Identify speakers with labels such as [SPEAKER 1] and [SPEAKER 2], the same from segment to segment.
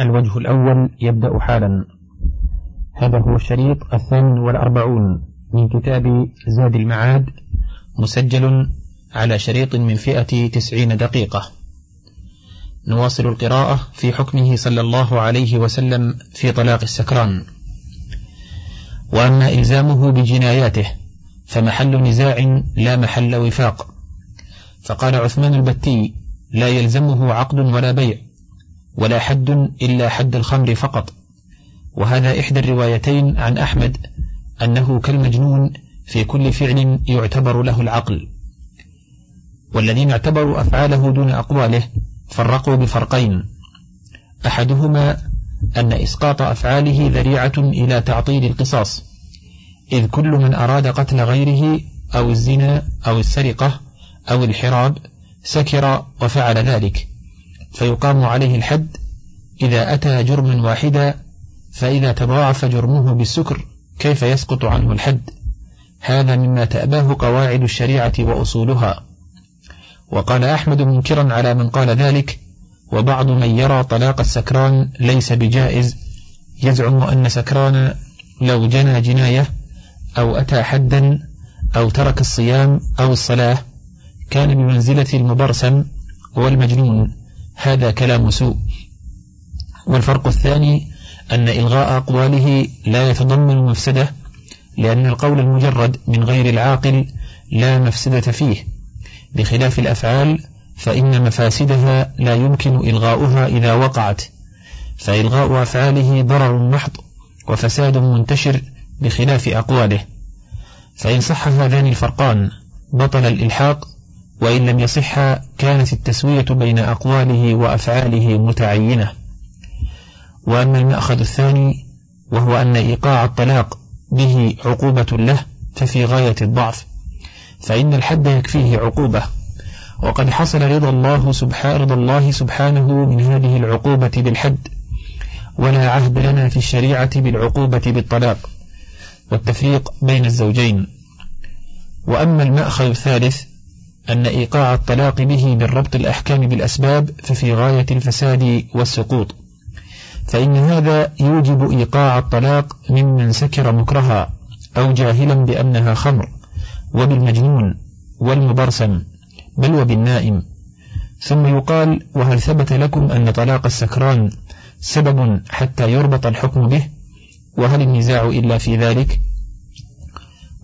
[SPEAKER 1] الوجه الأول يبدأ حالا. هذا هو الشريط الثامن والأربعون من كتاب زاد المعاد مسجل على شريط من فئة تسعين دقيقة. نواصل القراءة في حكمه صلى الله عليه وسلم في طلاق السكران. وأما إلزامه بجناياته فمحل نزاع لا محل وفاق. فقال عثمان البتي لا يلزمه عقد ولا بيع. ولا حد إلا حد الخمر فقط. وهذا إحدى الروايتين عن أحمد أنه كالمجنون في كل فعل يعتبر له العقل. والذين اعتبروا أفعاله دون أقواله فرقوا بفرقين. أحدهما أن إسقاط أفعاله ذريعة إلى تعطيل القصاص إذ كل من أراد قتل غيره أو الزنا أو السرقة أو الحراب سكر وفعل ذلك. فيقام عليه الحد إذا أتى جرما واحدا فإذا تضاعف جرمه بالسكر كيف يسقط عنه الحد؟ هذا مما تأباه قواعد الشريعة وأصولها. وقال أحمد منكرا على من قال ذلك وبعض من يرى طلاق السكران ليس بجائز يزعم أن سكران لو جنى جناية أو أتى حدا أو ترك الصيام أو الصلاة كان بمنزلة المبرسم والمجنون. هذا كلام سوء. والفرق الثاني أن إلغاء أقواله لا يتضمن مفسدة لأن القول المجرد من غير العاقل لا مفسدة فيه. بخلاف الأفعال فإن مفاسدها لا يمكن إلغاؤها إذا وقعت. فإلغاء أفعاله ضرر محض وفساد منتشر بخلاف أقواله. فإن صح هذان الفرقان بطل الإلحاق وإن لم يصح كانت التسوية بين أقواله وأفعاله متعينة. وأما المأخذ الثاني وهو أن إيقاع الطلاق به عقوبة له ففي غاية الضعف فإن الحد يكفيه عقوبة. وقد حصل رضا الله سبحانه رضا الله سبحانه من هذه العقوبة بالحد ولا عهد لنا في الشريعة بالعقوبة بالطلاق والتفريق بين الزوجين. وأما المأخذ الثالث أن إيقاع الطلاق به من ربط الأحكام بالأسباب ففي غاية الفساد والسقوط. فإن هذا يوجب إيقاع الطلاق ممن سكر مكرها أو جاهلا بأنها خمر وبالمجنون والمبرسم بل وبالنائم. ثم يقال وهل ثبت لكم أن طلاق السكران سبب حتى يربط الحكم به؟ وهل النزاع إلا في ذلك؟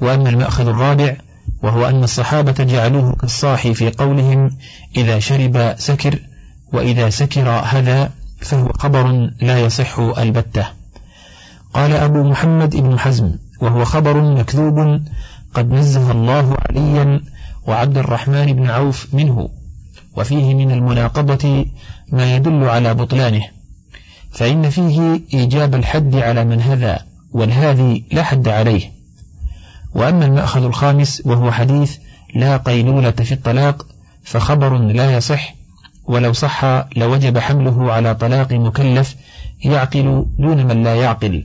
[SPEAKER 1] وأما المأخذ الرابع وهو أن الصحابة جعلوه كالصاحي في قولهم إذا شرب سكر وإذا سكر هذا فهو خبر لا يصح البتة. قال أبو محمد بن حزم وهو خبر مكذوب قد نزه الله عليا وعبد الرحمن بن عوف منه وفيه من المناقضة ما يدل على بطلانه. فإن فيه إيجاب الحد على من هذا والهذي لا حد عليه. وأما المأخذ الخامس وهو حديث لا قيلولة في الطلاق فخبر لا يصح ولو صح لوجب حمله على طلاق مكلف يعقل دون من لا يعقل.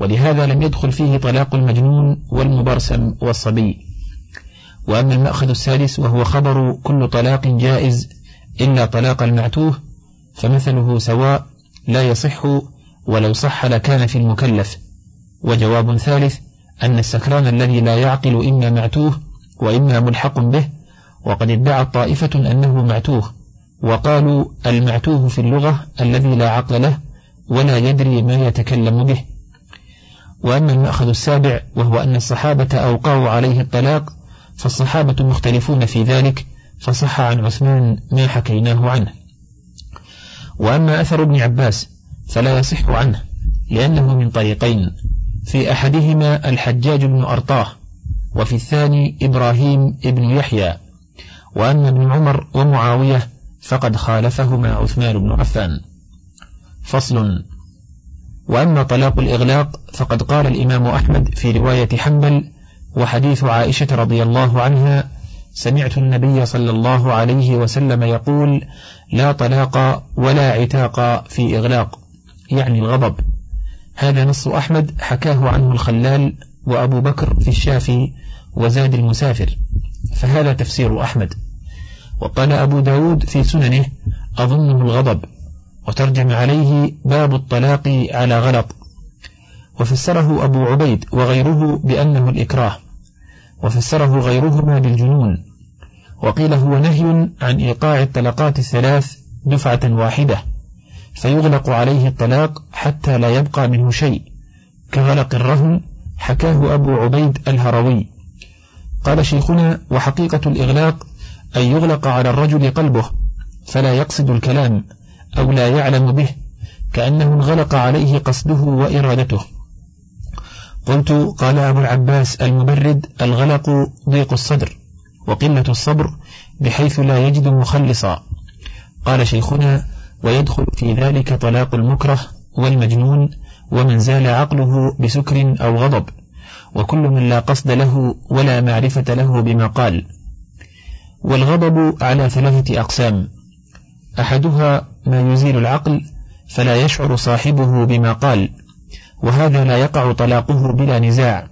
[SPEAKER 1] ولهذا لم يدخل فيه طلاق المجنون والمبرسم والصبي. وأما المأخذ السادس وهو خبر كل طلاق جائز إلا طلاق المعتوه فمثله سواء لا يصح ولو صح لكان في المكلف. وجواب ثالث أن السكران الذي لا يعقل إما معتوه وإما ملحق به وقد ادعت طائفة أنه معتوه وقالوا المعتوه في اللغة الذي لا عقل له ولا يدري ما يتكلم به. وأما المأخذ السابع وهو أن الصحابة أوقعوا عليه الطلاق فالصحابة مختلفون في ذلك فصح عن عثمان ما حكيناه عنه. وأما أثر ابن عباس فلا يصح عنه لأنه من طريقين. في أحدهما الحجاج بن أرطاه وفي الثاني إبراهيم بن يحيى وأما ابن عمر ومعاوية فقد خالفهما عثمان بن عفان. فصل وأما طلاق الإغلاق فقد قال الإمام أحمد في رواية حنبل وحديث عائشة رضي الله عنها سمعت النبي صلى الله عليه وسلم يقول لا طلاق ولا عتاق في إغلاق يعني الغضب. هذا نص أحمد حكاه عنه الخلال وأبو بكر في الشافي وزاد المسافر. فهذا تفسير أحمد. وقال أبو داود في سننه أظنه الغضب وترجم عليه باب الطلاق على غلط. وفسره أبو عبيد وغيره بأنه الإكراه. وفسره غيرهما بالجنون وقيل هو نهي عن إيقاع الطلقات الثلاث دفعة واحدة. فيغلق عليه الطلاق حتى لا يبقى منه شيء. كغلق الرهن حكاه أبو عبيد الهروي. قال شيخنا وحقيقة الإغلاق أن يغلق على الرجل قلبه فلا يقصد الكلام أو لا يعلم به كأنه انغلق عليه قصده وإرادته. قلت قال أبو العباس المبرد الغلق ضيق الصدر وقلة الصبر بحيث لا يجد مخلصا. قال شيخنا ويدخل في ذلك طلاق المكره والمجنون ومن زال عقله بسكر أو غضب. وكل من لا قصد له ولا معرفة له بما قال. والغضب على ثلاثة أقسام. أحدها ما يزيل العقل فلا يشعر صاحبه بما قال. وهذا لا يقع طلاقه بلا نزاع.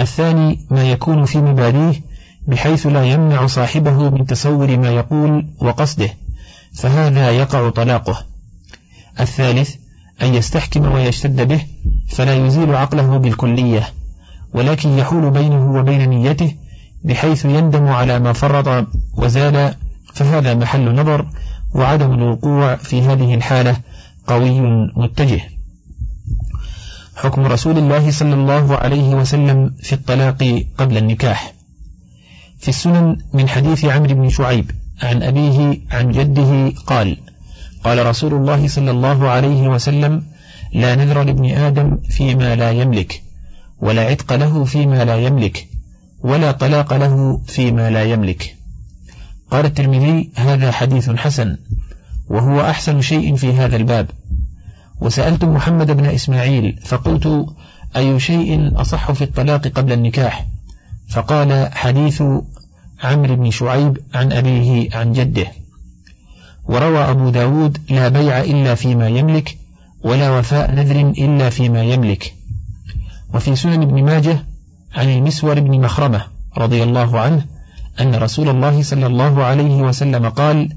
[SPEAKER 1] الثاني ما يكون في مباديه بحيث لا يمنع صاحبه من تصور ما يقول وقصده. فهذا يقع طلاقه. الثالث أن يستحكم ويشتد به فلا يزيل عقله بالكلية ولكن يحول بينه وبين نيته بحيث يندم على ما فرط وزال فهذا محل نظر وعدم الوقوع في هذه الحالة قوي متجه. حكم رسول الله صلى الله عليه وسلم في الطلاق قبل النكاح. في السنن من حديث عمرو بن شعيب عن أبيه عن جده قال قال رسول الله صلى الله عليه وسلم لا نذر لابن آدم فيما لا يملك ولا عتق له فيما لا يملك ولا طلاق له فيما لا يملك. قال الترمذي هذا حديث حسن وهو أحسن شيء في هذا الباب. وسألت محمد بن إسماعيل فقلت أي شيء أصح في الطلاق قبل النكاح؟ فقال حديث عمرو بن شعيب عن أبيه عن جده. وروى أبو داود لا بيع إلا فيما يملك ولا وفاء نذر إلا فيما يملك. وفي سنن ابن ماجه عن المسور بن مخرمة رضي الله عنه أن رسول الله صلى الله عليه وسلم قال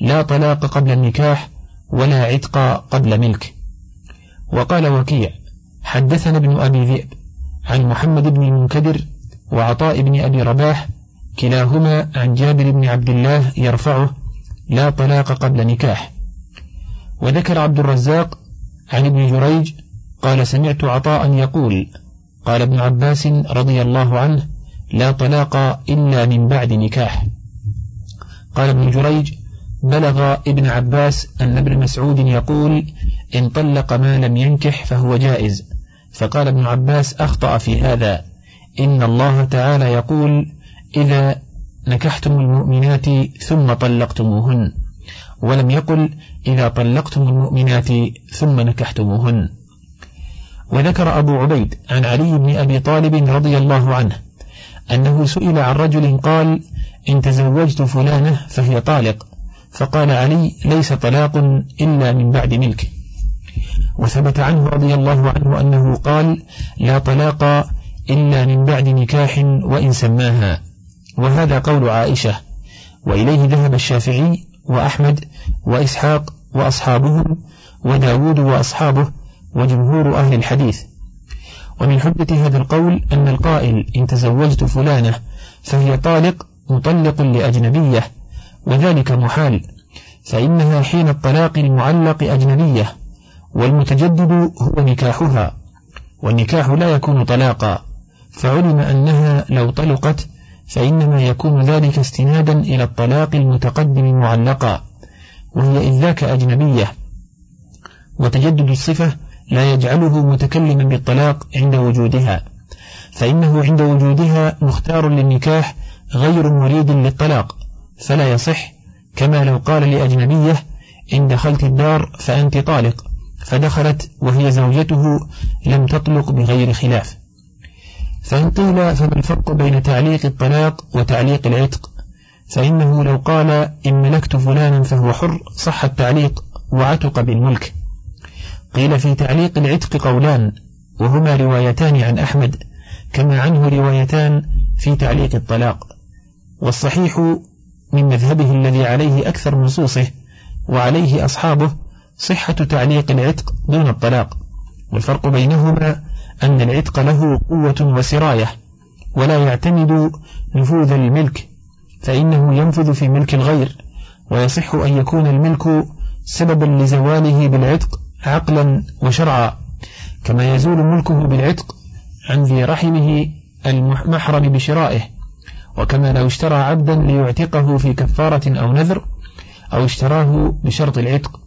[SPEAKER 1] لا طلاق قبل النكاح ولا عتق قبل ملك وقال وكيع حدثنا ابن أبي ذئب عن محمد بن المنكدر وعطاء بن أبي رباح كلاهما عن جابر بن عبد الله يرفعه لا طلاق قبل نكاح. وذكر عبد الرزاق عن ابن جريج قال سمعت عطاء يقول قال ابن عباس رضي الله عنه لا طلاق إلا من بعد نكاح. قال ابن جريج بلغ ابن عباس أن ابن مسعود يقول إن طلق ما لم ينكح فهو جائز. فقال ابن عباس أخطأ في هذا. إن الله تعالى يقول إذا نكحتم المؤمنات ثم طلقتموهن ولم يقل إذا طلقتم المؤمنات ثم نكحتموهن. وذكر أبو عبيد عن علي بن أبي طالب رضي الله عنه أنه سئل عن رجل قال إن تزوجت فلانة فهي طالق فقال علي ليس طلاق إلا من بعد ملك. وثبت عنه رضي الله عنه أنه قال لا طلاق إلا من بعد نكاح وإن سماها. وهذا قول عائشة. وإليه ذهب الشافعي وأحمد وإسحاق وأصحابهم وداود وأصحابه وجمهور أهل الحديث. ومن حجة هذا القول أن القائل إن تزوجت فلانة فهي طالق مطلق لأجنبية وذلك محال فإنها حين الطلاق المعلق أجنبية والمتجدد هو نكاحها والنكاح لا يكون طلاقا فعلم أنها لو طلقت فإنما يكون ذلك استنادا إلى الطلاق المتقدم معلقا وهي إذ ذاك أجنبية. وتجدد الصفة لا يجعله متكلما بالطلاق عند وجودها فإنه عند وجودها مختار للنكاح غير مريد للطلاق فلا يصح. كما لو قال لأجنبية إن دخلت الدار فأنت طالق فدخلت وهي زوجته لم تطلق بغير خلاف. فإن قيل فما الفرق بين تعليق الطلاق وتعليق العتق؟ فإنه لو قال إن ملكت فلانا فهو حر صح التعليق وعتق بالملك. قيل في تعليق العتق قولان وهما روايتان عن أحمد كما عنه روايتان في تعليق الطلاق. والصحيح من مذهبه الذي عليه أكثر نصوصه وعليه أصحابه صحة تعليق العتق دون الطلاق. والفرق بينهما أن العتق له قوة وسراية ولا يعتمد نفوذ الملك فإنه ينفذ في ملك الغير ويصح أن يكون الملك سببا لزواله بالعتق عقلا وشرعا. كما يزول ملكه بالعتق عن ذي رحمه المحرم بشرائه وكما لو اشترى عبدا ليعتقه في كفارة أو نذر أو اشتراه بشرط العتق.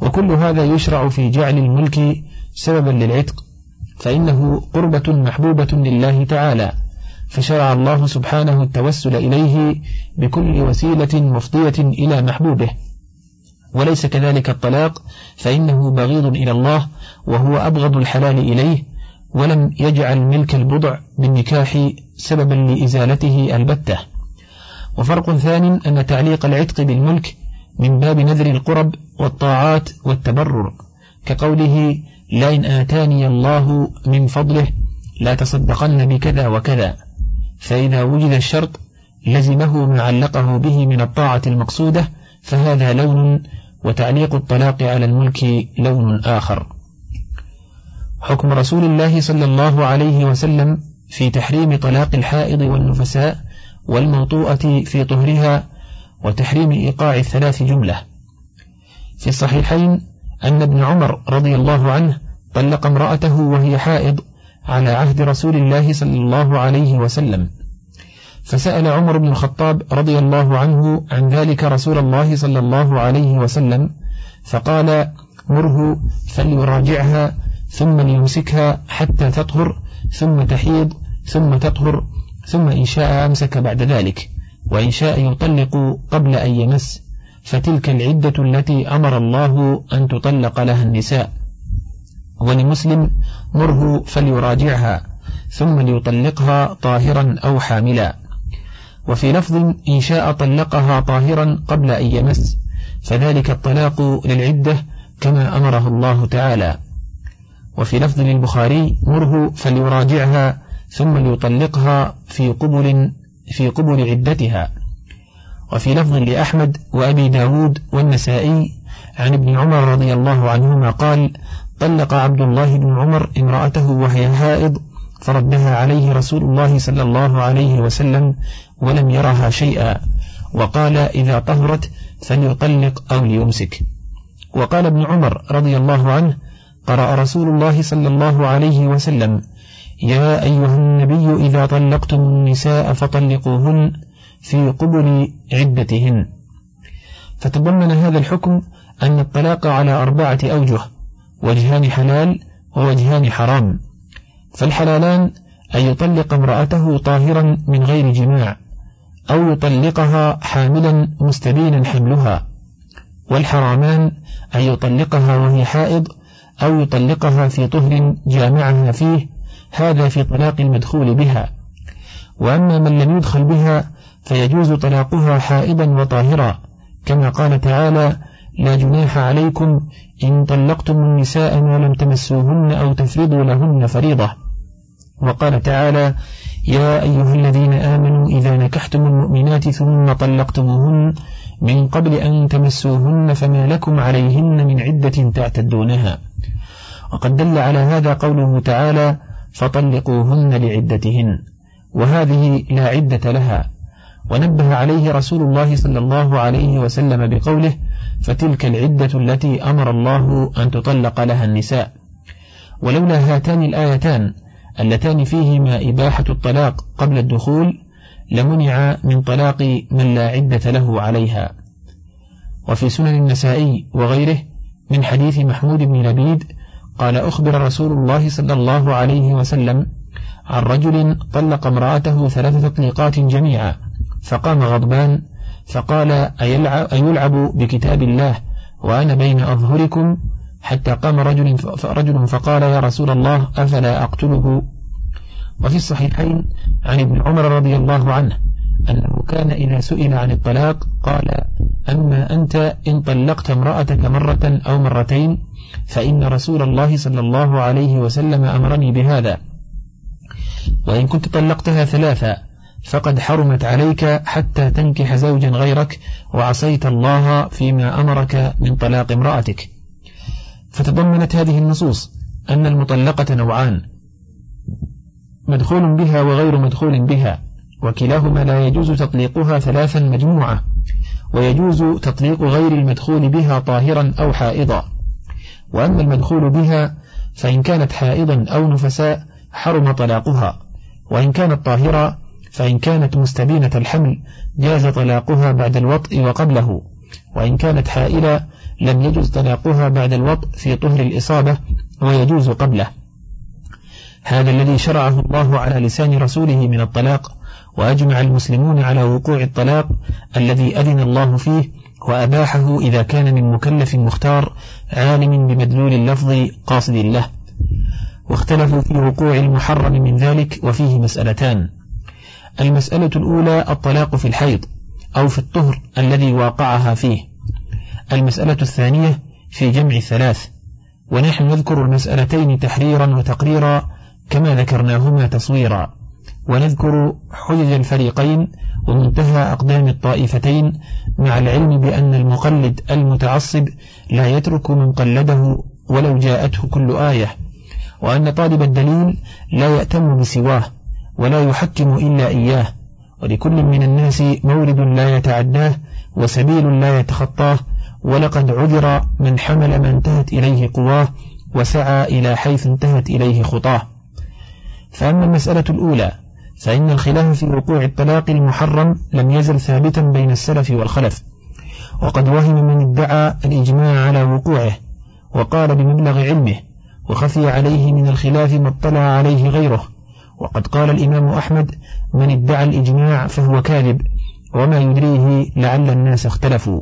[SPEAKER 1] وكل هذا يشرع في جعل الملك سببا للعتق. فإنه قربة محبوبة لله تعالى فشرع الله سبحانه التوسل إليه بكل وسيلة مفضية إلى محبوبه. وليس كذلك الطلاق فإنه بغيض إلى الله وهو أبغض الحلال إليه ولم يجعل ملك البضع بالنكاح سببا لإزالته البتة. وفرق ثاني أن تعليق العتق بالملك من باب نذر القرب والطاعات والتبرر كقوله لئن آتاني الله من فضله لا تصدقن بكذا وكذا. فإذا وجد الشرط لزمه ما علقه به من الطاعة المقصودة فهذا لون وتعليق الطلاق على الملك لون آخر. حكم رسول الله صلى الله عليه وسلم في تحريم طلاق الحائض والنفساء والموطوءة في طهرها وتحريم إيقاع الثلاث جملة. في الصحيحين أن ابن عمر رضي الله عنه طلق امرأته وهي حائض على عهد رسول الله صلى الله عليه وسلم. فسأل عمر بن الخطاب رضي الله عنه عن ذلك رسول الله صلى الله عليه وسلم فقال مره فليراجعها ثم ليمسكها حتى تطهر ثم تحيض ثم تطهر ثم إن شاء أمسك بعد ذلك وإن شاء يطلق قبل أن يمس. فتلك العدة التي أمر الله أن تطلق لها النساء. ولمسلم مره فليراجعها ثم ليطلقها طاهرا أو حاملا. وفي لفظ إن شاء طلقها طاهرا قبل أن يمس فذلك الطلاق للعدة كما أمره الله تعالى. وفي لفظ للبخاري مره فليراجعها ثم ليطلقها في قبل في قبل عدتها. وفي لفظ لأحمد وأبي داود والنسائي عن ابن عمر رضي الله عنهما قال طلق عبد الله بن عمر امرأته وهي هائض فردها عليه رسول الله صلى الله عليه وسلم ولم يرها شيئا وقال إذا طهرت فليطلق أو ليمسك. وقال ابن عمر رضي الله عنه قرأ رسول الله صلى الله عليه وسلم يا أيها النبي إذا طلقتم النساء فطلقوهن في قبل عدتهن. فتضمن هذا الحكم أن الطلاق على أربعة أوجه وجهان حلال ووجهان حرام. فالحلالان أن يطلق امرأته طاهرا من غير جماع أو يطلقها حاملا مستبينا حملها. والحرامان أن يطلقها وهي حائض أو يطلقها في طهر جامعها فيه هذا في طلاق المدخول بها. وأما من لم يدخل بها فيجوز طلاقها حائضا وطاهرا. كما قال تعالى لا جناح عليكم إن طلقتم النساء ما لم تمسوهن أو تفرضوا لهن فريضة. وقال تعالى يا أيها الذين آمنوا إذا نكحتم المؤمنات ثم طلقتموهن من قبل أن تمسوهن فما لكم عليهن من عدة تعتدونها. وقد دل على هذا قوله تعالى فطلقوهن لعدتهن. وهذه لا عدة لها. ونبه عليه رسول الله صلى الله عليه وسلم بقوله فتلك العدة التي أمر الله أن تطلق لها النساء. ولولا هاتان الآيتان اللتان فيهما إباحة الطلاق قبل الدخول لمنع من طلاق من لا عدة له عليها. وفي سنن النسائي وغيره من حديث محمود بن لبيد قال أخبر رسول الله صلى الله عليه وسلم عن رجل طلق امرأته ثلاث تطليقات جميعا فقام غضبان فقال أيلعب, أيلعب بكتاب الله وأنا بين أظهركم؟ حتى قام رجل فقال يا رسول الله أفلا أقتله؟ وفي الصحيحين عن ابن عمر رضي الله عنه أنه كان إذا سئل عن الطلاق قال أما أنت إن طلقت امرأتك مرة أو مرتين فإن رسول الله صلى الله عليه وسلم أمرني بهذا وإن كنت طلقتها ثلاثة فقد حرمت عليك حتى تنكح زوجا غيرك وعصيت الله فيما أمرك من طلاق امرأتك. فتضمنت هذه النصوص أن المطلقة نوعان مدخول بها وغير مدخول بها وكلاهما لا يجوز تطليقها ثلاثا مجموعة ويجوز تطليق غير المدخول بها طاهرا أو حائضا. وأما المدخول بها فإن كانت حائضا أو نفساء حرم طلاقها وإن كانت طاهرة فإن كانت مستبينة الحمل جاز طلاقها بعد الوطء وقبله وإن كانت حائلة لم يجوز طلاقها بعد الوطء في طهر الإصابة ويجوز قبله. هذا الذي شرعه الله على لسان رسوله من الطلاق وأجمع المسلمون على وقوع الطلاق الذي أذن الله فيه وأباحه إذا كان من مكلف مختار عالم بمدلول اللفظ قاصد له. واختلفوا في وقوع المحرم من ذلك وفيه مسألتان. المسألة الأولى الطلاق في الحيض أو في الطهر الذي واقعها فيه. المسألة الثانية في جمع ثلاث. ونحن نذكر المسألتين تحريرا وتقريرا كما ذكرناهما تصويرا. ونذكر حجج الفريقين ومنتهى أقدام الطائفتين مع العلم بأن المقلد المتعصب لا يترك من قلده ولو جاءته كل آية. وأن طالب الدليل لا يأتم بسواه. ولا يحكم إلا إياه ولكل من الناس مورد لا يتعداه وسبيل لا يتخطاه ولقد عذر من حمل ما انتهت إليه قواه وسعى إلى حيث انتهت إليه خطاه. فأما المسألة الأولى فإن الخلاف في وقوع الطلاق المحرم لم يزل ثابتا بين السلف والخلف وقد وهم من ادعى الإجماع على وقوعه وقال بمبلغ علمه وخفي عليه من الخلاف ما اطلع عليه غيره. وقد قال الإمام أحمد من ادعى الإجماع فهو كاذب وما يدريه لعل الناس اختلفوا.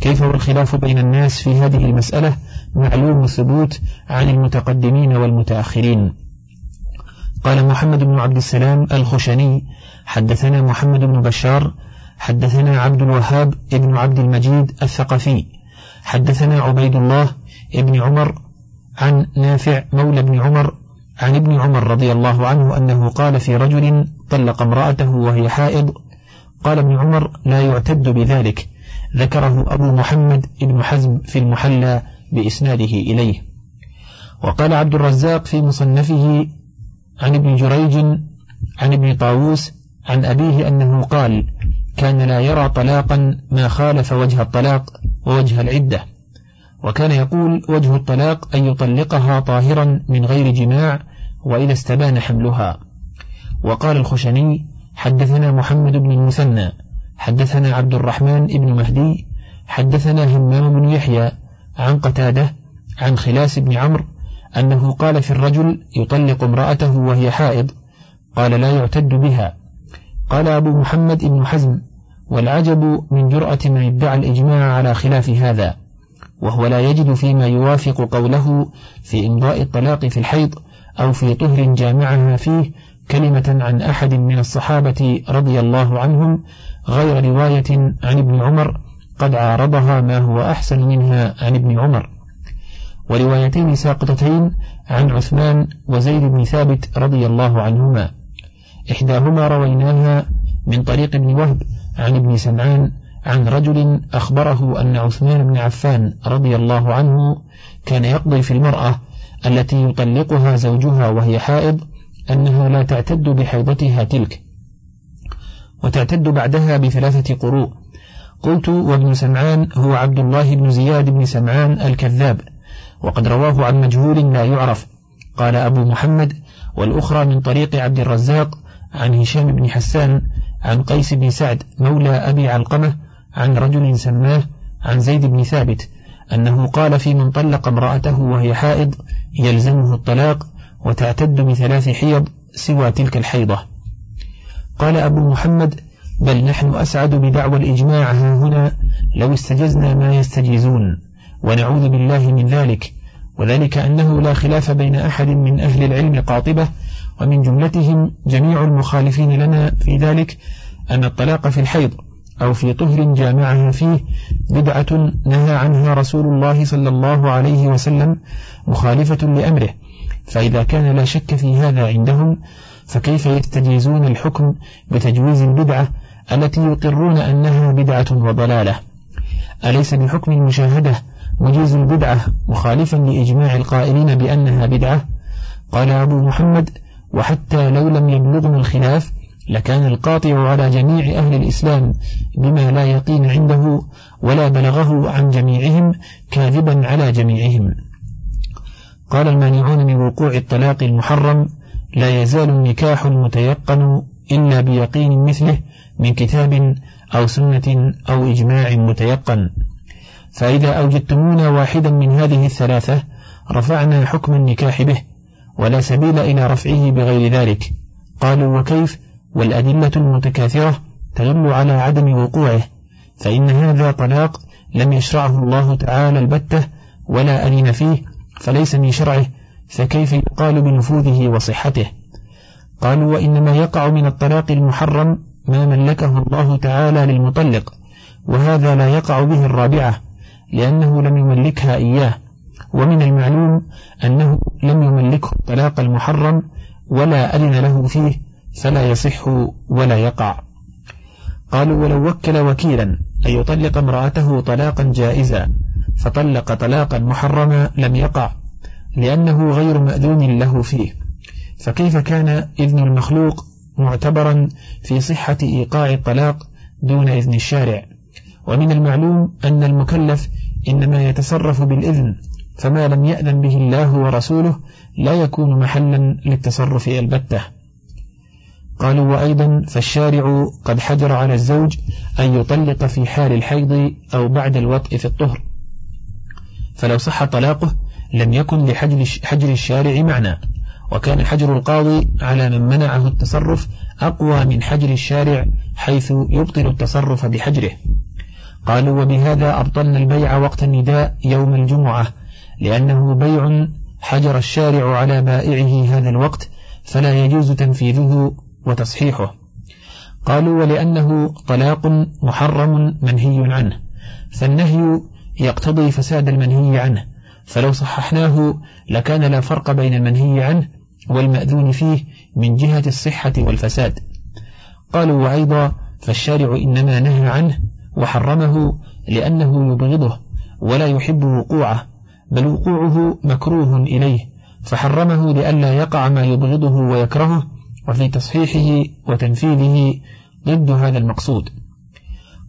[SPEAKER 1] كيف والخلاف بين الناس في هذه المسألة؟ معلوم الثبوت عن المتقدمين والمتأخرين. قال محمد بن عبد السلام الخشني حدثنا محمد بن بشار حدثنا عبد الوهاب ابن عبد المجيد الثقفي حدثنا عبيد الله ابن عمر عن نافع مولى بن عمر عن ابن عمر رضي الله عنه أنه قال في رجل طلق امرأته وهي حائض قال ابن عمر لا يعتد بذلك ذكره أبو محمد ابن حزم في المحلى بإسناده إليه. وقال عبد الرزاق في مصنفه عن ابن جريج عن ابن طاووس عن أبيه أنه قال كان لا يرى طلاقا ما خالف وجه الطلاق ووجه العدة. وكان يقول وجه الطلاق أن يطلقها طاهرا من غير جماع وإذا استبان حملها. وقال الخشني حدثنا محمد بن المثنى حدثنا عبد الرحمن بن مهدي حدثنا همام بن يحيى عن قتادة عن خلاس بن عمرو أنه قال في الرجل يطلق امرأته وهي حائض قال لا يعتد بها. قال أبو محمد بن حزم والعجب من جرأة من ادعى الإجماع على خلاف هذا. وهو لا يجد فيما يوافق قوله في إمضاء الطلاق في الحيض أو في طهر جامعها فيه كلمة عن أحد من الصحابة رضي الله عنهم غير رواية عن ابن عمر قد عارضها ما هو أحسن منها عن ابن عمر. وروايتين ساقطتين عن عثمان وزيد بن ثابت رضي الله عنهما. إحداهما رويناها من طريق ابن وهب عن ابن سمعان عن رجل أخبره أن عثمان بن عفان رضي الله عنه كان يقضي في المرأة التي يطلقها زوجها وهي حائض أنها لا تعتد بحيضتها تلك وتعتد بعدها بثلاثة قروء. قلت وابن سمعان هو عبد الله بن زياد بن سمعان الكذاب وقد رواه عن مجهول لا يعرف. قال أبو محمد والأخرى من طريق عبد الرزاق عن هشام بن حسان عن قيس بن سعد مولى أبي علقمة عن رجل سماه عن زيد بن ثابت أنه قال في من طلق امرأته وهي حائض يلزمه الطلاق وتعتد بثلاث حيض سوى تلك الحيضة. قال أبو محمد بل نحن أسعد بدعوى الإجماع هنا لو استجزنا ما يستجيزون ونعوذ بالله من ذلك وذلك أنه لا خلاف بين أحد من أهل العلم قاطبة ومن جملتهم جميع المخالفين لنا في ذلك أن الطلاق في الحيض أو في طهر جامعها فيه بدعة نهى عنها رسول الله صلى الله عليه وسلم مخالفة لأمره فإذا كان لا شك في هذا عندهم فكيف يستجيزون الحكم بتجويز البدعة التي يقرون أنها بدعة وضلالة؟ أليس بحكم المشاهدة مجيز البدعة مخالفا لإجماع القائلين بأنها بدعة؟ قال أبو محمد وحتى لو لم يبلغنا الخلاف لكان القاطع على جميع أهل الإسلام بما لا يقين عنده ولا بلغه عن جميعهم كاذبا على جميعهم. قال المانعون من وقوع الطلاق المحرم لا يزال النكاح المتيقن إلا بيقين مثله من كتاب أو سنة أو إجماع متيقن فإذا أوجدتمونا واحدا من هذه الثلاثة رفعنا حكم النكاح به ولا سبيل إلى رفعه بغير ذلك. قالوا وكيف؟ والأدلة المتكاثرة تدل على عدم وقوعه فإن هذا طلاق لم يشرعه الله تعالى البتة ولا أذن فيه فليس من شرعه فكيف يقال بنفوذه وصحته؟ قالوا وإنما يقع من الطلاق المحرم ما ملكه الله تعالى للمطلق وهذا لا يقع به الرابعة لأنه لم يملكها إياه ومن المعلوم أنه لم يملكه الطلاق المحرم ولا أذن له فيه فلا يصح ولا يقع. قالوا ولو وكل وكيلا أن يطلق امرأته طلاقا جائزا فطلق طلاقا محرما لم يقع لأنه غير مأذون له فيه. فكيف كان إذن المخلوق معتبرا في صحة إيقاع الطلاق دون إذن الشارع؟ ومن المعلوم أن المكلف إنما يتصرف بالإذن فما لم يأذن به الله ورسوله لا يكون محلا للتصرف البتة. قالوا وأيضا فالشارع قد حجر على الزوج أن يطلق في حال الحيض أو بعد الوطء في الطهر. فلو صح طلاقه لم يكن لحجر الشارع معنى وكان حجر القاضي على من منعه التصرف أقوى من حجر الشارع حيث يبطل التصرف بحجره. قالوا وبهذا أبطلنا البيع وقت النداء يوم الجمعة لأنه بيع حجر الشارع على بائعه هذا الوقت فلا يجوز تنفيذه وتصحيحه. قالوا ولأنه طلاق محرم منهي عنه فالنهي يقتضي فساد المنهي عنه فلو صححناه لكان لا فرق بين المنهي عنه والمأذون فيه من جهة الصحة والفساد. قالوا وأيضا فالشارع إنما نهى عنه وحرمه لأنه يبغضه ولا يحب وقوعه بل وقوعه مكروه إليه فحرمه لئلا يقع ما يبغضه ويكرهه وفي تصحيحه وتنفيذه ضد هذا المقصود.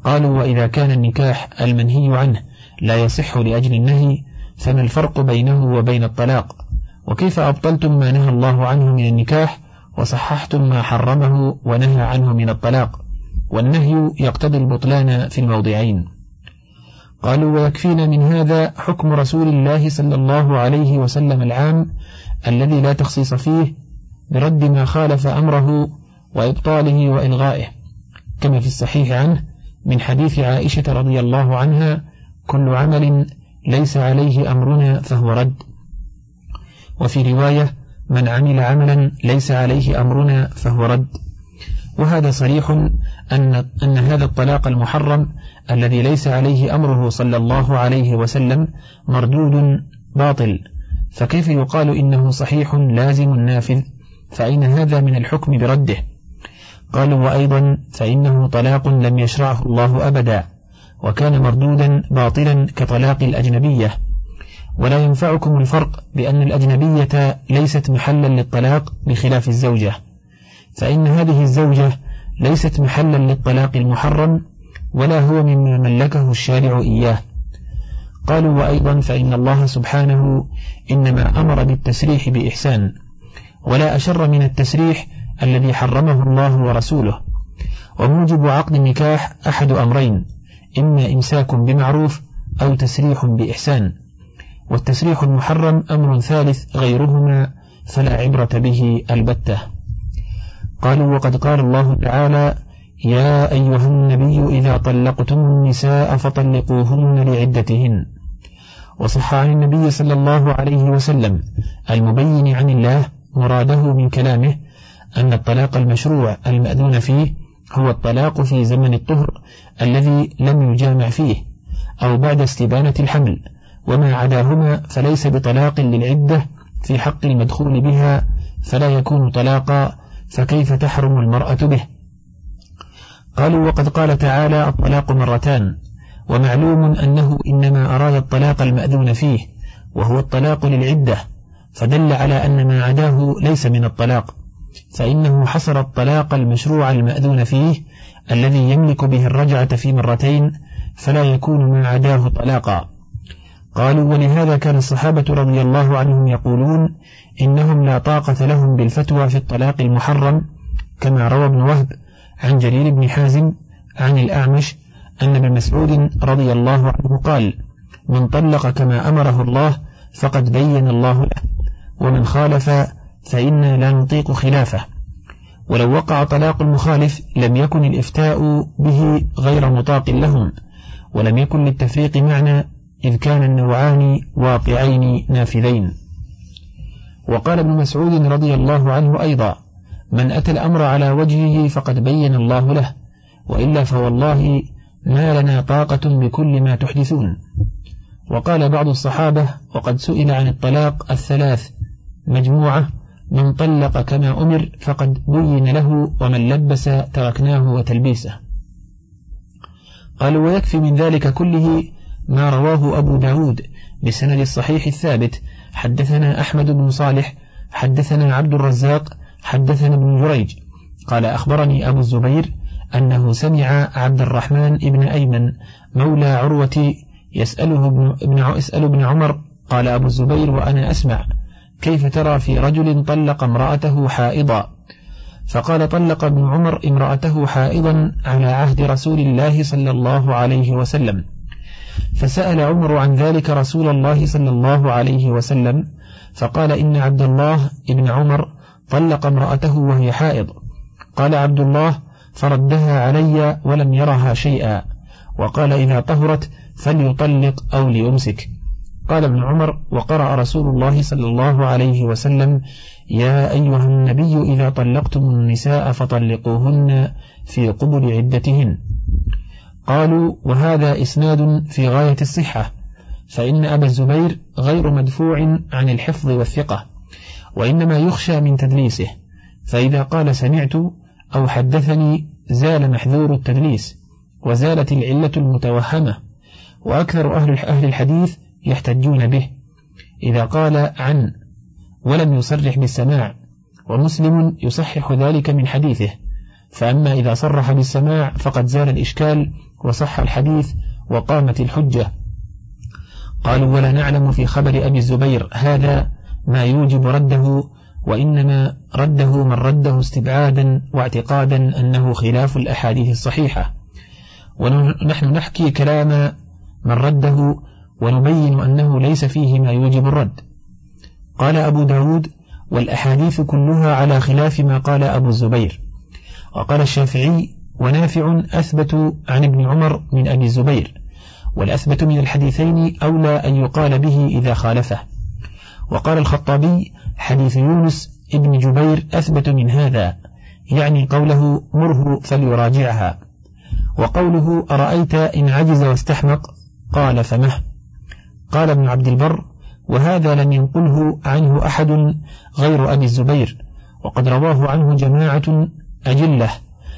[SPEAKER 1] قالوا وإذا كان النكاح المنهي عنه لا يصح لأجل النهي فما الفرق بينه وبين الطلاق؟ وكيف أبطلتم ما نهى الله عنه من النكاح وصححتم ما حرمه ونهى عنه من الطلاق؟ والنهي يقتضي البطلان في الموضعين. قالوا ويكفينا من هذا حكم رسول الله صلى الله عليه وسلم العام الذي لا تخصيص فيه برد ما خالف أمره وإبطاله وإلغائه كما في الصحيح عنه من حديث عائشة رضي الله عنها كل عمل ليس عليه أمرنا فهو رد وفي رواية من عمل عملا ليس عليه أمرنا فهو رد وهذا صريح أن, أن هذا الطلاق المحرم الذي ليس عليه أمره صلى الله عليه وسلم مردود باطل فكيف يقال إنه صحيح لازم نافذ فأين هذا من الحكم برده. قالوا وأيضا فإنه طلاق لم يشرعه الله أبدا وكان مردودا باطلا كطلاق الأجنبية. ولا ينفعكم الفرق بأن الأجنبية ليست محلا للطلاق بخلاف الزوجة. فإن هذه الزوجة ليست محلا للطلاق المحرم ولا هو مما ملكه الشارع إياه. قالوا وأيضا فإن الله سبحانه إنما أمر بالتسريح بإحسان. ولا أشر من التسريح الذي حرمه الله ورسوله. وموجب عقد النكاح أحد أمرين إما إمساك بمعروف أو تسريح بإحسان. والتسريح المحرم أمر ثالث غيرهما فلا عبرة به البتة. قالوا وقد قال الله تعالى يا أيها النبي إذا طلقتم النساء فطلقوهن لعدتهن وصح عن النبي صلى الله عليه وسلم المبين عن الله مراده من كلامه أن الطلاق المشروع المأذون فيه هو الطلاق في زمن الطهر الذي لم يجامع فيه أو بعد استبانة الحمل وما عداهما فليس بطلاق للعدة في حق المدخول بها فلا يكون طلاقا فكيف تحرم المرأة به؟ قالوا وقد قال تعالى الطلاق مرتان ومعلوم أنه إنما أراد الطلاق المأذون فيه وهو الطلاق للعدة فدل على أن ما عداه ليس من الطلاق فإنه حصر الطلاق المشروع المأذون فيه الذي يملك به الرجعة في مرتين فلا يكون ما عداه طلاقا. قالوا ولهذا كان الصحابة رضي الله عنهم يقولون إنهم لا طاقة لهم بالفتوى في الطلاق المحرم كما روى ابن وهب عن جرير بن حازم عن الأعمش أن ابن مسعود رضي الله عنه قال من طلق كما أمره الله فقد بين الله له. ومن خالف فإنا لا نطيق خلافه. ولو وقع طلاق المخالف لم يكن الإفتاء به غير مطاق لهم ولم يكن للتفريق معنى إذ كان النوعان واقعين نافذين. وقال ابن مسعود رضي الله عنه أيضا من أتى الأمر على وجهه فقد بين الله له وإلا فوالله ما لنا طاقة بكل ما تحدثون وقال بعض الصحابة وقد سئل عن الطلاق الثلاث مجموعة من طلق كما أمر فقد بين له ومن لبس تركناه وتلبيسه. قالوا ويكفي من ذلك كله ما رواه أبو داود بسند الصحيح الثابت. حدثنا أحمد بن صالح حدثنا عبد الرزاق حدثنا ابن جريج. قال أخبرني أبو الزبير أنه سمع عبد الرحمن ابن أيمن مولى عروة يسأله ابن, ابن, عمر قال أبو الزبير وأنا أسمع. كيف ترى في رجل طلق امرأته حائضا؟ فقال طلق ابن عمر امرأته حائضا على عهد رسول الله صلى الله عليه وسلم. فسأل عمر عن ذلك رسول الله صلى الله عليه وسلم فقال إن عبد الله ابن عمر طلق امرأته وهي حائض. قال عبد الله فردها علي ولم يرها شيئا. وقال إذا طهرت فليطلق أو ليمسك. قال ابن عمر وقرأ رسول الله صلى الله عليه وسلم يا أيها النبي إذا طلقتم النساء فطلقوهن في قبل عدتهن. قالوا وهذا إسناد في غاية الصحة فإن أبا الزبير غير مدفوع عن الحفظ والثقة وإنما يخشى من تدليسه فإذا قال سمعت أو حدثني زال محذور التدليس وزالت العلة المتوهمة وأكثر أهل الحديث يحتجون به. إذا قال عن ولم يصرح بالسماع ومسلم يصحح ذلك من حديثه فأما إذا صرح بالسماع فقد زال الإشكال وصح الحديث وقامت الحجة. قالوا ولا نعلم في خبر أبي الزبير هذا ما يوجب رده وإنما رده من رده استبعادا واعتقادا أنه خلاف الأحاديث الصحيحة. ونحن نحكي كلام من رده ونبين أنه ليس فيه ما يوجب الرد. قال أبو داود والأحاديث كلها على خلاف ما قال أبو الزبير. وقال الشافعي ونافع أثبت عن ابن عمر من أبي الزبير. والأثبت من الحديثين أولى أن يقال به إذا خالفه. وقال الخطابي حديث يونس ابن جبير أثبت من هذا يعني قوله مره فليراجعها. وقوله أرأيت إن عجز واستحمق؟ قال فمه. قال ابن عبد البر وهذا لم ينقله عنه أحد غير أبي الزبير وقد رواه عنه جماعة أجلة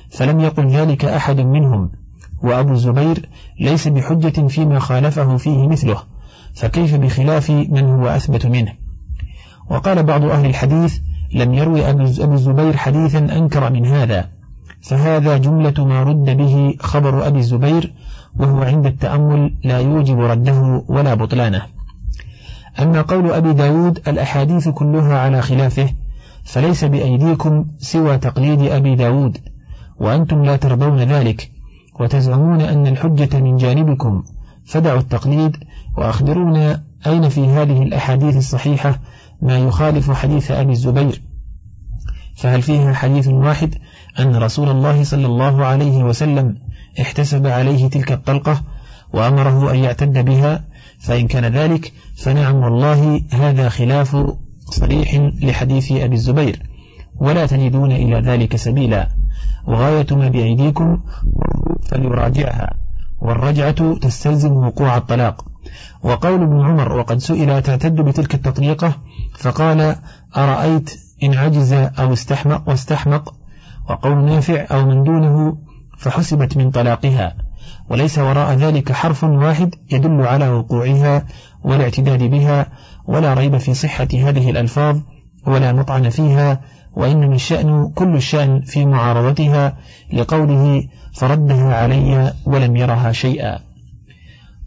[SPEAKER 1] فلم يقل ذلك أحد منهم وأبو الزبير ليس بحجة فيما خالفه فيه مثله فكيف بخلاف من هو أثبت منه؟ وقال بعض أهل الحديث لم يروي أبو الزبير حديثا أنكر من هذا فهذا جملة ما رد به خبر أبي الزبير وهو عند التأمل لا يوجب رده ولا بطلانه. أما قول أبي داود الأحاديث كلها على خلافه فليس بأيديكم سوى تقليد أبي داود وأنتم لا ترضون ذلك وتزعمون أن الحجة من جانبكم فدعوا التقليد وأخبرونا أين في هذه الأحاديث الصحيحة ما يخالف حديث أبي الزبير. فهل فيها حديث واحد أن رسول الله صلى الله عليه وسلم احتسب عليه تلك الطلقة وأمره أن يعتد بها فإن كان ذلك فنعم والله هذا خلاف صريح لحديث أبي الزبير. ولا تجدون إلى ذلك سبيلا. وغاية ما بأيديكم فليراجعها. والرجعة تستلزم وقوع الطلاق. وقول ابن عمر وقد سئل تعتد بتلك التطليقة فقال أرأيت إن عجز أو استحمق واستحمق؟ وقول نافع أو من دونه فحسبت من طلاقها وليس وراء ذلك حرف واحد يدل على وقوعها والاعتداد بها ولا ريب في صحة هذه الألفاظ ولا مطعن فيها وإنما الشأن كل الشأن في معارضتها لقوله فردها علي ولم يرها شيئا.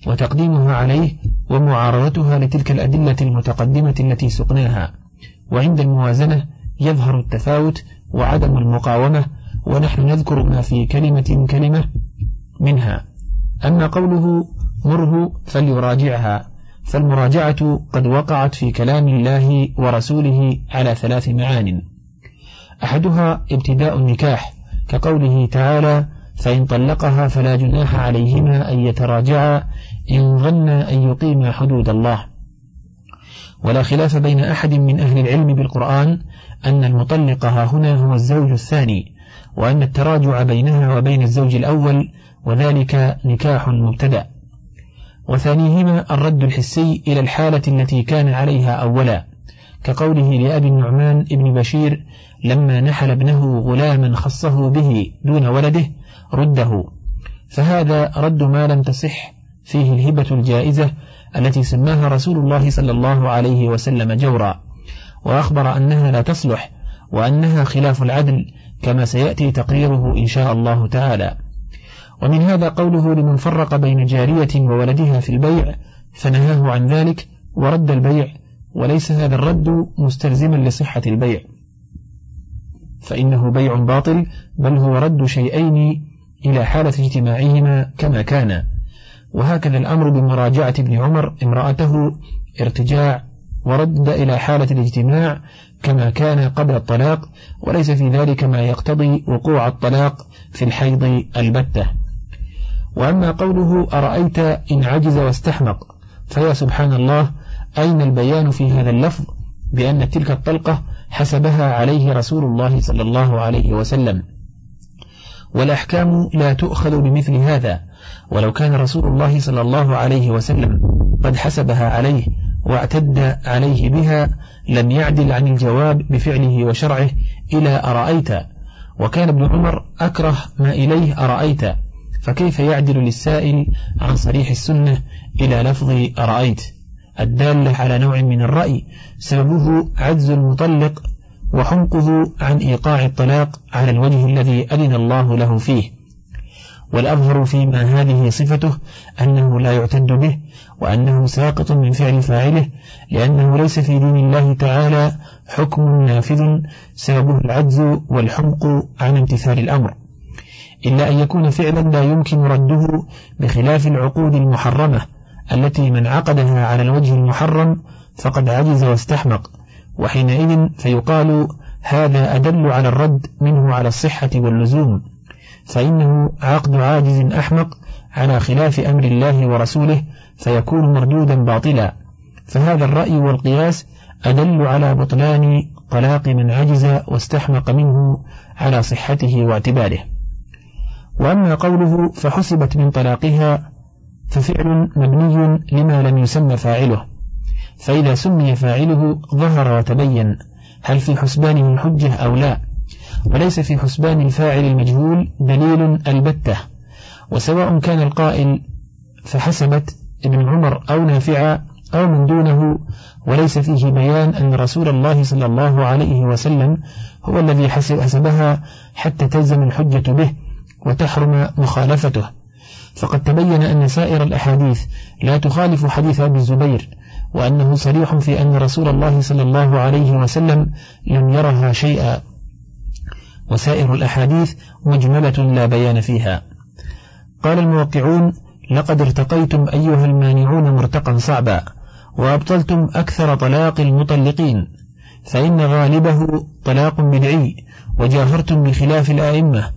[SPEAKER 1] وتقديمها عليه ومعارضتها لتلك الأدلة المتقدمة التي سقناها وعند الموازنة يظهر التفاوت وعدم المقاومة ونحن نذكر ما في كلمة كلمة منها. أما قوله مره فليراجعها. فالمراجعة قد وقعت في كلام الله ورسوله على ثلاث معان. أحدها ابتداء النكاح كقوله تعالى فإن طلقها فلا جناح عليهما أن يتراجعا إن ظن أن يقيما حدود الله. ولا خلاف بين أحد من أهل العلم بالقرآن أن المطلق ها هنا هو الزوج الثاني وأن التراجع بينها وبين الزوج الأول وذلك نكاح مبتدأ. وثانيهما الرد الحسي إلى الحالة التي كان عليها أولا كقوله لأبي النعمان ابن بشير لما نحل ابنه غلاما خصه به دون ولده رده. فهذا رد ما لم تصح فيه الهبة الجائزة التي سماها رسول الله صلى الله عليه وسلم جورا. وأخبر أنها لا تصلح وأنها خلاف العدل كما سيأتي تقريره إن شاء الله تعالى. ومن هذا قوله لمن فرق بين جارية وولدها في البيع فنهاه عن ذلك ورد البيع وليس هذا الرد مستلزما لصحة البيع. فإنه بيع باطل بل هو رد شيئين إلى حالة اجتماعهما كما كان. وهكذا الأمر بمراجعة ابن عمر امرأته ارتجاع ورد إلى حالة الاجتماع كما كان قبل الطلاق وليس في ذلك ما يقتضي وقوع الطلاق في الحيض البتة. وأما قوله أرأيت إن عجز واستحمق فيا سبحان الله أين البيان في هذا اللفظ بأن تلك الطلقة حسبها عليه رسول الله صلى الله عليه وسلم؟ والأحكام لا تؤخذ بمثل هذا ولو كان رسول الله صلى الله عليه وسلم قد حسبها عليه واعتد عليه بها لم يعدل عن الجواب بفعله وشرعه إلى أرأيت؟ وكان ابن عمر أكره ما إليه أرأيت فكيف يعدل للسائل عن صريح السنة إلى لفظ أرأيت؟ الدالة على نوع من الرأي سببه عجز المطلق وحمقه عن إيقاع الطلاق على الوجه الذي أذن الله له فيه. والأظهر فيما هذه صفته أنه لا يعتد به وأنه ساقط من فعل فاعله لأنه ليس في دين الله تعالى حكم نافذ سببه العجز والحمق عن امتثال الأمر. إلا أن يكون فعلا لا يمكن رده بخلاف العقود المحرمة التي من عقدها على الوجه المحرم فقد عجز واستحمق وحينئذ فيقال هذا أدل على الرد منه على الصحة واللزوم. فإنه عقد عاجز أحمق على خلاف أمر الله ورسوله فيكون مردودا باطلا. فهذا الرأي والقياس أدل على بطلان طلاق من عجز واستحمق منه على صحته واعتباره. وأما قوله فحسبت من طلاقها ففعل مبني لما لم يسمى فاعله. فإذا سمي فاعله ظهر وتبين هل في حسبانه حجة أو لا. وليس في حسبان الفاعل المجهول دليل البتة وسواء كان القائل فحسبت ابن عمر أو نافعا أو من دونه وليس فيه بيان أن رسول الله صلى الله عليه وسلم هو الذي حسب حسبها حتى تلزم الحجة به وتحرم مخالفته. فقد تبين أن سائر الأحاديث لا تخالف حديث أبي الزبير وأنه صريح في أن رسول الله صلى الله عليه وسلم لم يرها شيئا. وسائر الأحاديث مجملة لا بيان فيها. قال الموقعون لقد ارتقيتم أيها المانعون مرتقا صعبا وأبطلتم أكثر طلاق المطلقين فإن غالبه طلاق بدعي وجاهرتم بخلاف الآئمة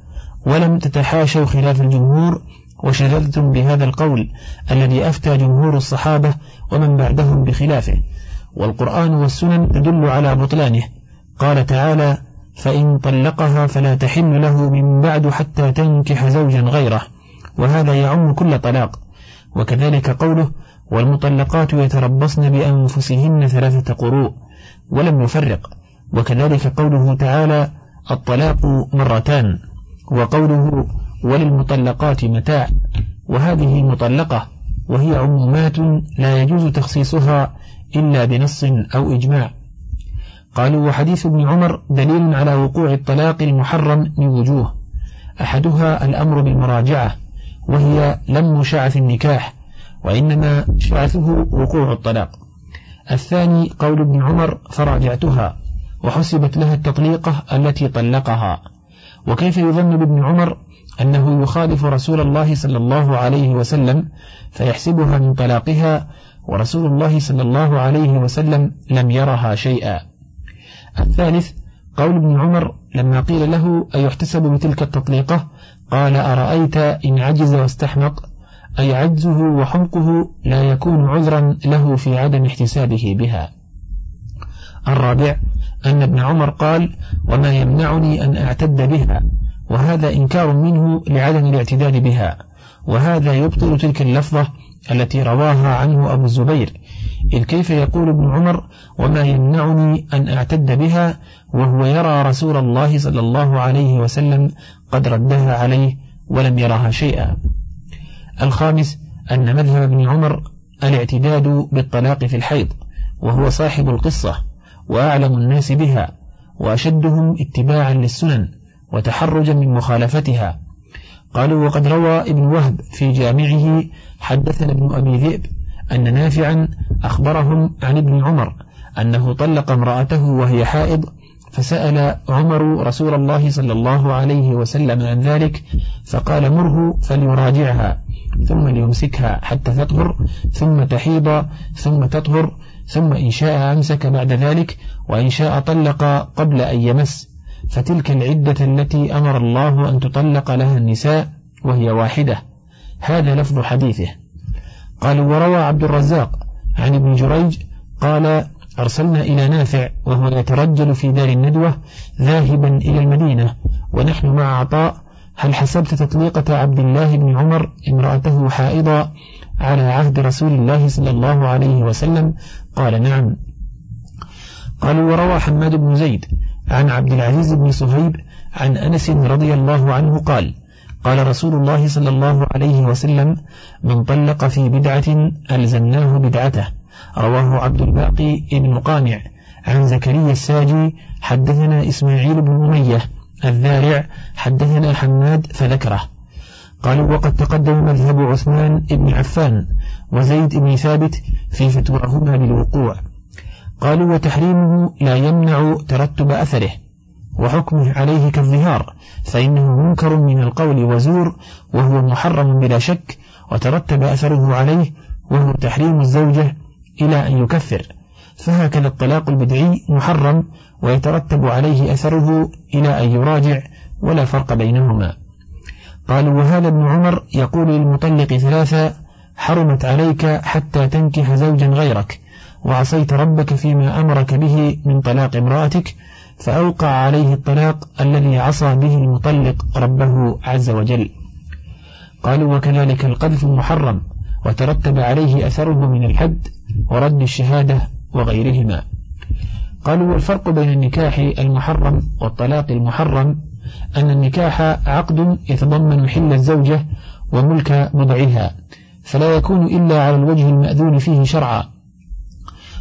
[SPEAKER 1] ولم تتحاشوا خلاف الجمهور وشذذتم بهذا القول الذي أفتى جمهور الصحابة ومن بعدهم بخلافه والقرآن والسنن تدل على بطلانه. قال تعالى فإن طلقها فلا تحل له من بعد حتى تنكح زوجا غيره وهذا يعم كل طلاق. وكذلك قوله والمطلقات يتربصن بأنفسهن ثلاثة قروء ولم يفرق. وكذلك قوله تعالى الطلاق مرتان. وقوله وللمطلقات متاع. وهذه مطلقة وهي عمومات لا يجوز تخصيصها إلا بنص أو إجماع. قالوا وحديث ابن عمر دليل على وقوع الطلاق المحرم من وجوه. أحدها الأمر بالمراجعة وهي لم شعث النكاح وإنما شعثه وقوع الطلاق. الثاني قول ابن عمر فراجعتها وحسبت لها التطليقة التي طلقها. وكيف يظن بابن عمر أنه يخالف رسول الله صلى الله عليه وسلم فيحسبها من طلاقها ورسول الله صلى الله عليه وسلم لم يرها شيئا. الثالث قول ابن عمر لما قيل له أيحتسب بتلك التطليقة؟ قال أرأيت إن عجز واستحمق؟ أي عجزه وحمقه لا يكون عذرا له في عدم احتسابه بها. الرابع أن ابن عمر قال وما يمنعني أن أعتد بها وهذا إنكار منه لعدم الاعتداد بها وهذا يبطل تلك اللفظة التي رواها عنه أبو الزبير إذ كيف يقول ابن عمر وما يمنعني أن أعتد بها وهو يرى رسول الله صلى الله عليه وسلم قد ردها عليه ولم يرها شيئا. الخامس أن مذهب ابن عمر الاعتداد بالطلاق في الحيض وهو صاحب القصة وأعلم الناس بها وأشدهم اتباعا للسنن وتحرجا من مخالفتها. قالوا وقد روى ابن وهب في جامعه حدثنا ابن أبي ذئب أن نافعا أخبرهم عن ابن عمر أنه طلق امرأته وهي حائض فسأل عمر رسول الله صلى الله عليه وسلم عن ذلك فقال مره فليراجعها ثم ليمسكها حتى تطهر ثم تحيض ثم تطهر ثم إن شاء أمسك بعد ذلك وإن شاء طلق قبل أن يمس. فتلك العدة التي أمر الله أن تطلق لها النساء وهي واحدة. هذا لفظ حديثه. قالوا وروى عبد الرزاق عن ابن جريج قال أرسلنا إلى نافع وهو يترجل في دار الندوة ذاهبا إلى المدينة ونحن مع عطاء هل حسبت تطليقة عبد الله بن عمر امرأته حائضا على عهد رسول الله صلى الله عليه وسلم؟ قال نعم. قالوا وروى حماد بن زيد عن عبد العزيز بن صهيب عن أنس رضي الله عنه قال قال رسول الله صلى الله عليه وسلم من طلق في بدعة ألزمناه بدعته. رواه عبد الباقي بن قانع عن زكريا الساجي حدثنا إسماعيل بن أمية الذارع حدثنا حماد فذكره. قالوا وقد تقدم مذهب عثمان بن عفان وزيد بن ثابت في فتواهما للوقوع. قالوا وتحريمه لا يمنع ترتب أثره. وحكمه عليه كالظهار فإنه منكر من القول وزور وهو محرم بلا شك وترتب أثره عليه وهو تحريم الزوجة إلى أن يكفر. فهكذا الطلاق البدعي محرم ويترتب عليه أثره إلى أن يراجع ولا فرق بينهما. قالوا وهذا ابن عمر يقول للمطلق ثلاثة حرمت عليك حتى تنكح زوجا غيرك وعصيت ربك فيما أمرك به من طلاق امرأتك فأوقع عليه الطلاق الذي عصى به المطلق ربه عز وجل. قالوا وكذلك القذف محرم وترتب عليه أثره من الحد ورد الشهادة وغيرهما. قالوا والفرق بين النكاح المحرم والطلاق المحرم أن النكاح عقد يتضمن حل الزوجة وملك بضعها فلا يكون إلا على الوجه المأذون فيه شرعا.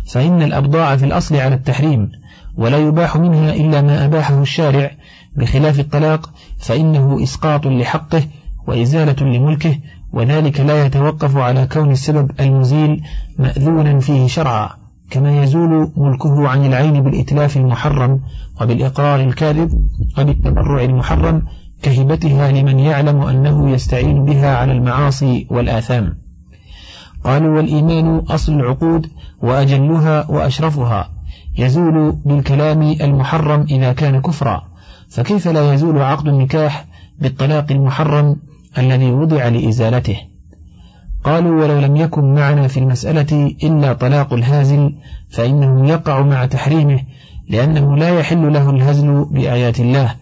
[SPEAKER 1] فإن الأبضاع في الأصل على التحريم ولا يباح منها إلا ما أباحه الشارع بخلاف الطلاق فإنه إسقاط لحقه وإزالة لملكه وذلك لا يتوقف على كون السبب المزيل مأذونا فيه شرعا كما يزول ملكه عن العين بالإتلاف المحرم وبالإقرار الكاذب وبالتبرع المحرم كهبتها لمن يعلم أنه يستعين بها على المعاصي والآثام. قالوا والإيمان أصل العقود وأجلها وأشرفها. يزول بالكلام المحرم إذا كان كفرا. فكيف لا يزول عقد النكاح بالطلاق المحرم الذي وضع لإزالته؟ قالوا ولو لم يكن معنا في المسألة إلا طلاق الهازل فإنه يقع مع تحريمه لأنه لا يحل له الهزل بآيات الله.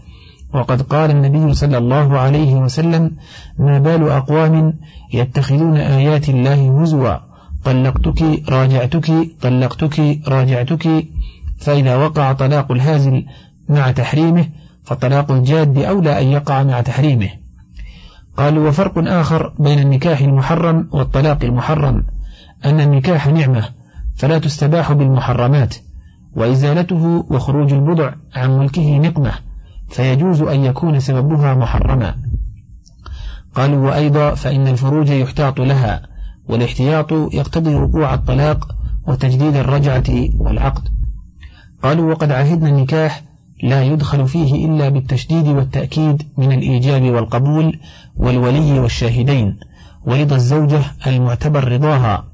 [SPEAKER 1] وقد قال النبي صلى الله عليه وسلم ما بال أقوام يتخذون آيات الله هزوا طلقتك راجعتك طلقتك راجعتك فإذا وقع طلاق الهازل مع تحريمه فطلاق الجاد أولى أن يقع مع تحريمه. قالوا وفرق آخر بين النكاح المحرم والطلاق المحرم أن النكاح نعمة فلا تستباح بالمحرمات وإزالته وخروج البضع عن ملكه نقمة فيجوز أن يكون سببها محرما. قالوا وأيضا فإن الفروج يحتاط لها والاحتياط يقتضي وقوع الطلاق وتجديد الرجعة والعقد. قالوا وقد عهدنا النكاح لا يدخل فيه إلا بالتشديد والتأكيد من الإيجاب والقبول والولي والشاهدين ورضا الزوجة المعتبر رضاها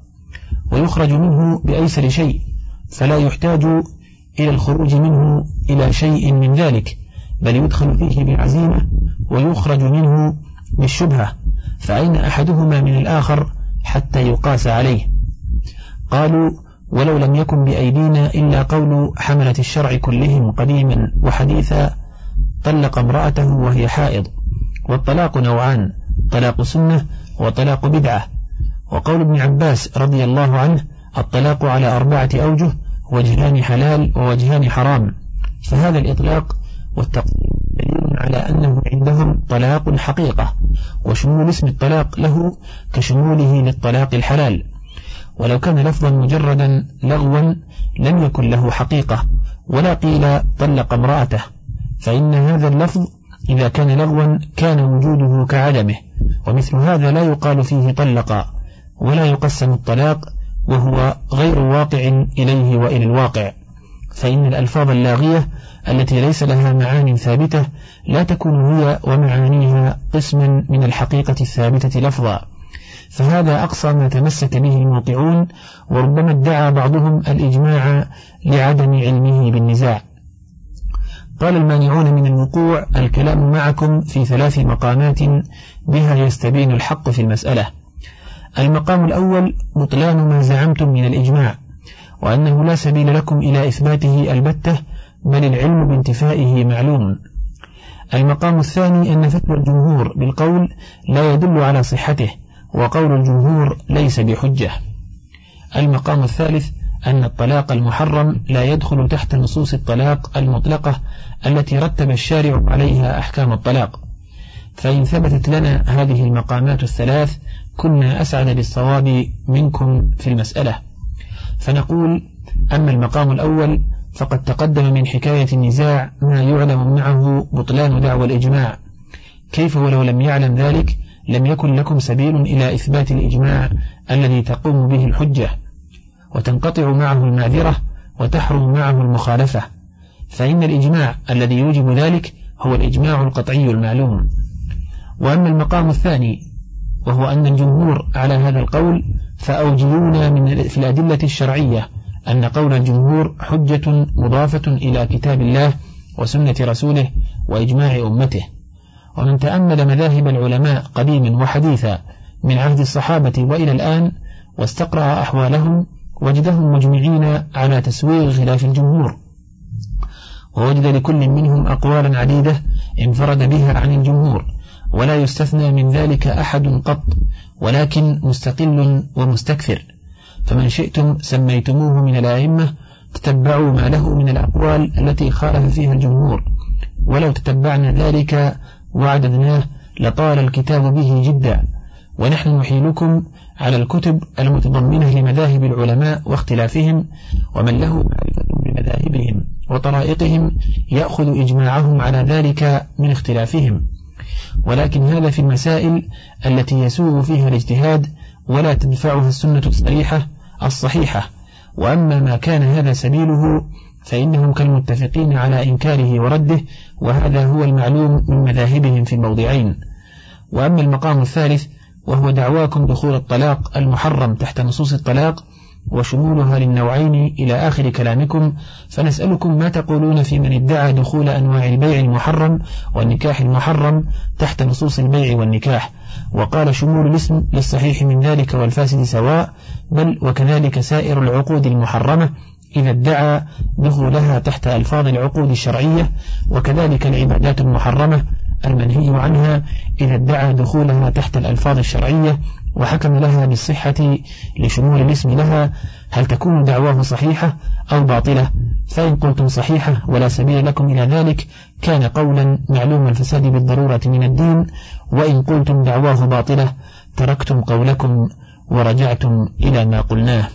[SPEAKER 1] ويخرج منه بأيسر شيء فلا يحتاج إلى الخروج منه إلى شيء من ذلك بل يدخل فيه بعزيمة ويخرج منه بالشبهة فأين أحدهما من الآخر حتى يقاس عليه؟ قالوا ولو لم يكن بأيدينا إلا قول حملة الشرع كلهم قديما وحديثا طلق امرأته وهي حائض والطلاق نوعان طلاق سنة وطلاق بدعة. وقول ابن عباس رضي الله عنه الطلاق على أربعة أوجه وجهان حلال ووجهان حرام. فهذا الإطلاق والتقديم دليل على أنه عندهم طلاق حقيقة وشمول اسم الطلاق له كشموله للطلاق الحلال. ولو كان لفظا مجردا لغوا لم يكن له حقيقة ولا قيل طلق امرأته فإن هذا اللفظ إذا كان لغوا كان وجوده كعدمه ومثل هذا لا يقال فيه طلق ولا يقسم الطلاق وهو غير واقع إليه وإلى الواقع فإن الألفاظ اللاغية التي ليس لها معان ثابتة لا تكون هي ومعانيها قسما من الحقيقة الثابتة لفظا. فهذا أقصى ما تمسك به الموقعون وربما ادعى بعضهم الإجماع لعدم علمه بالنزاع. قال المانعون من الوقوع الكلام معكم في ثلاث مقامات بها يستبين الحق في المسألة. المقام الأول بطلان ما زعمتم من الإجماع وأنه لا سبيل لكم إلى إثباته البتة بل العلم بانتفائه معلوم. المقام الثاني أن فتوى الجمهور بالقول لا يدل على صحته وقول الجمهور ليس بحجة. المقام الثالث أن الطلاق المحرم لا يدخل تحت نصوص الطلاق المطلقة التي رتب الشارع عليها أحكام الطلاق. فإن ثبتت لنا هذه المقامات الثلاث كنا أسعد بالصواب منكم في المسألة. فنقول أما المقام الأول فقد تقدم من حكاية النزاع ما يعلم معه بطلان دعوى الإجماع. كيف ولو لم يعلم ذلك لم يكن لكم سبيل إلى إثبات الإجماع الذي تقوم به الحجة وتنقطع معه المعذرة وتحرم معه المخالفة فإن الإجماع الذي يوجب ذلك هو الإجماع القطعي المعلوم. وأما المقام الثاني وهو أن الجمهور على هذا القول فأوجلونا من في الأدلة الشرعية أن قول الجمهور حجة مضافة إلى كتاب الله وسنة رسوله وإجماع أمته. ومن تأمل مذاهب العلماء قديما وحديثا من عهد الصحابة وإلى الآن واستقرأ أحوالهم وجدهم مجمعين على تسويغ خلاف الجمهور. ووجد لكل منهم أقوالا عديدة انفرد بها عن الجمهور ولا يستثنى من ذلك أحد قط ولكن مستقل ومستكثر. فمن شئتم سميتموه من الأئمة تتبعوا ما له من الأقوال التي خالف فيها الجمهور. ولو تتبعنا ذلك وعددناه لطال الكتاب به جدا. ونحن نحيلكم على الكتب المتضمنة لمذاهب العلماء واختلافهم ومن له معرفة بمذاهبهم وطرائقهم يأخذ إجماعهم على ذلك من اختلافهم. ولكن هذا في المسائل التي يسوغ فيها الاجتهاد ولا تدفعها السنة الصريحة الصحيحة. وأما ما كان هذا سبيله فإنهم كالمتفقين على إنكاره ورده وهذا هو المعلوم من مذاهبهم في الموضعين. وأما المقام الثالث وهو دعواكم دخول الطلاق المحرم تحت نصوص الطلاق وشمولها للنوعين إلى آخر كلامكم فنسألكم ما تقولون في من ادعى دخول أنواع البيع المحرم والنكاح المحرم تحت نصوص البيع والنكاح. وقال شمول الاسم للصحيح من ذلك والفاسد سواء بل وكذلك سائر العقود المحرمة إذا ادعى دخولها تحت ألفاظ العقود الشرعية وكذلك العبادات المحرمة المنهي عنها إذا ادعى دخولها تحت الألفاظ الشرعية وحكم لها بالصحة لشمول الاسم لها هل تكون دعواه صحيحة أو باطلة؟ فإن قلتم صحيحة ولا سبيل لكم إلى ذلك كان قولا معلوم الفساد بالضرورة من الدين وإن قلتم دعواه باطلة تركتم قولكم ورجعتم إلى ما قلناه.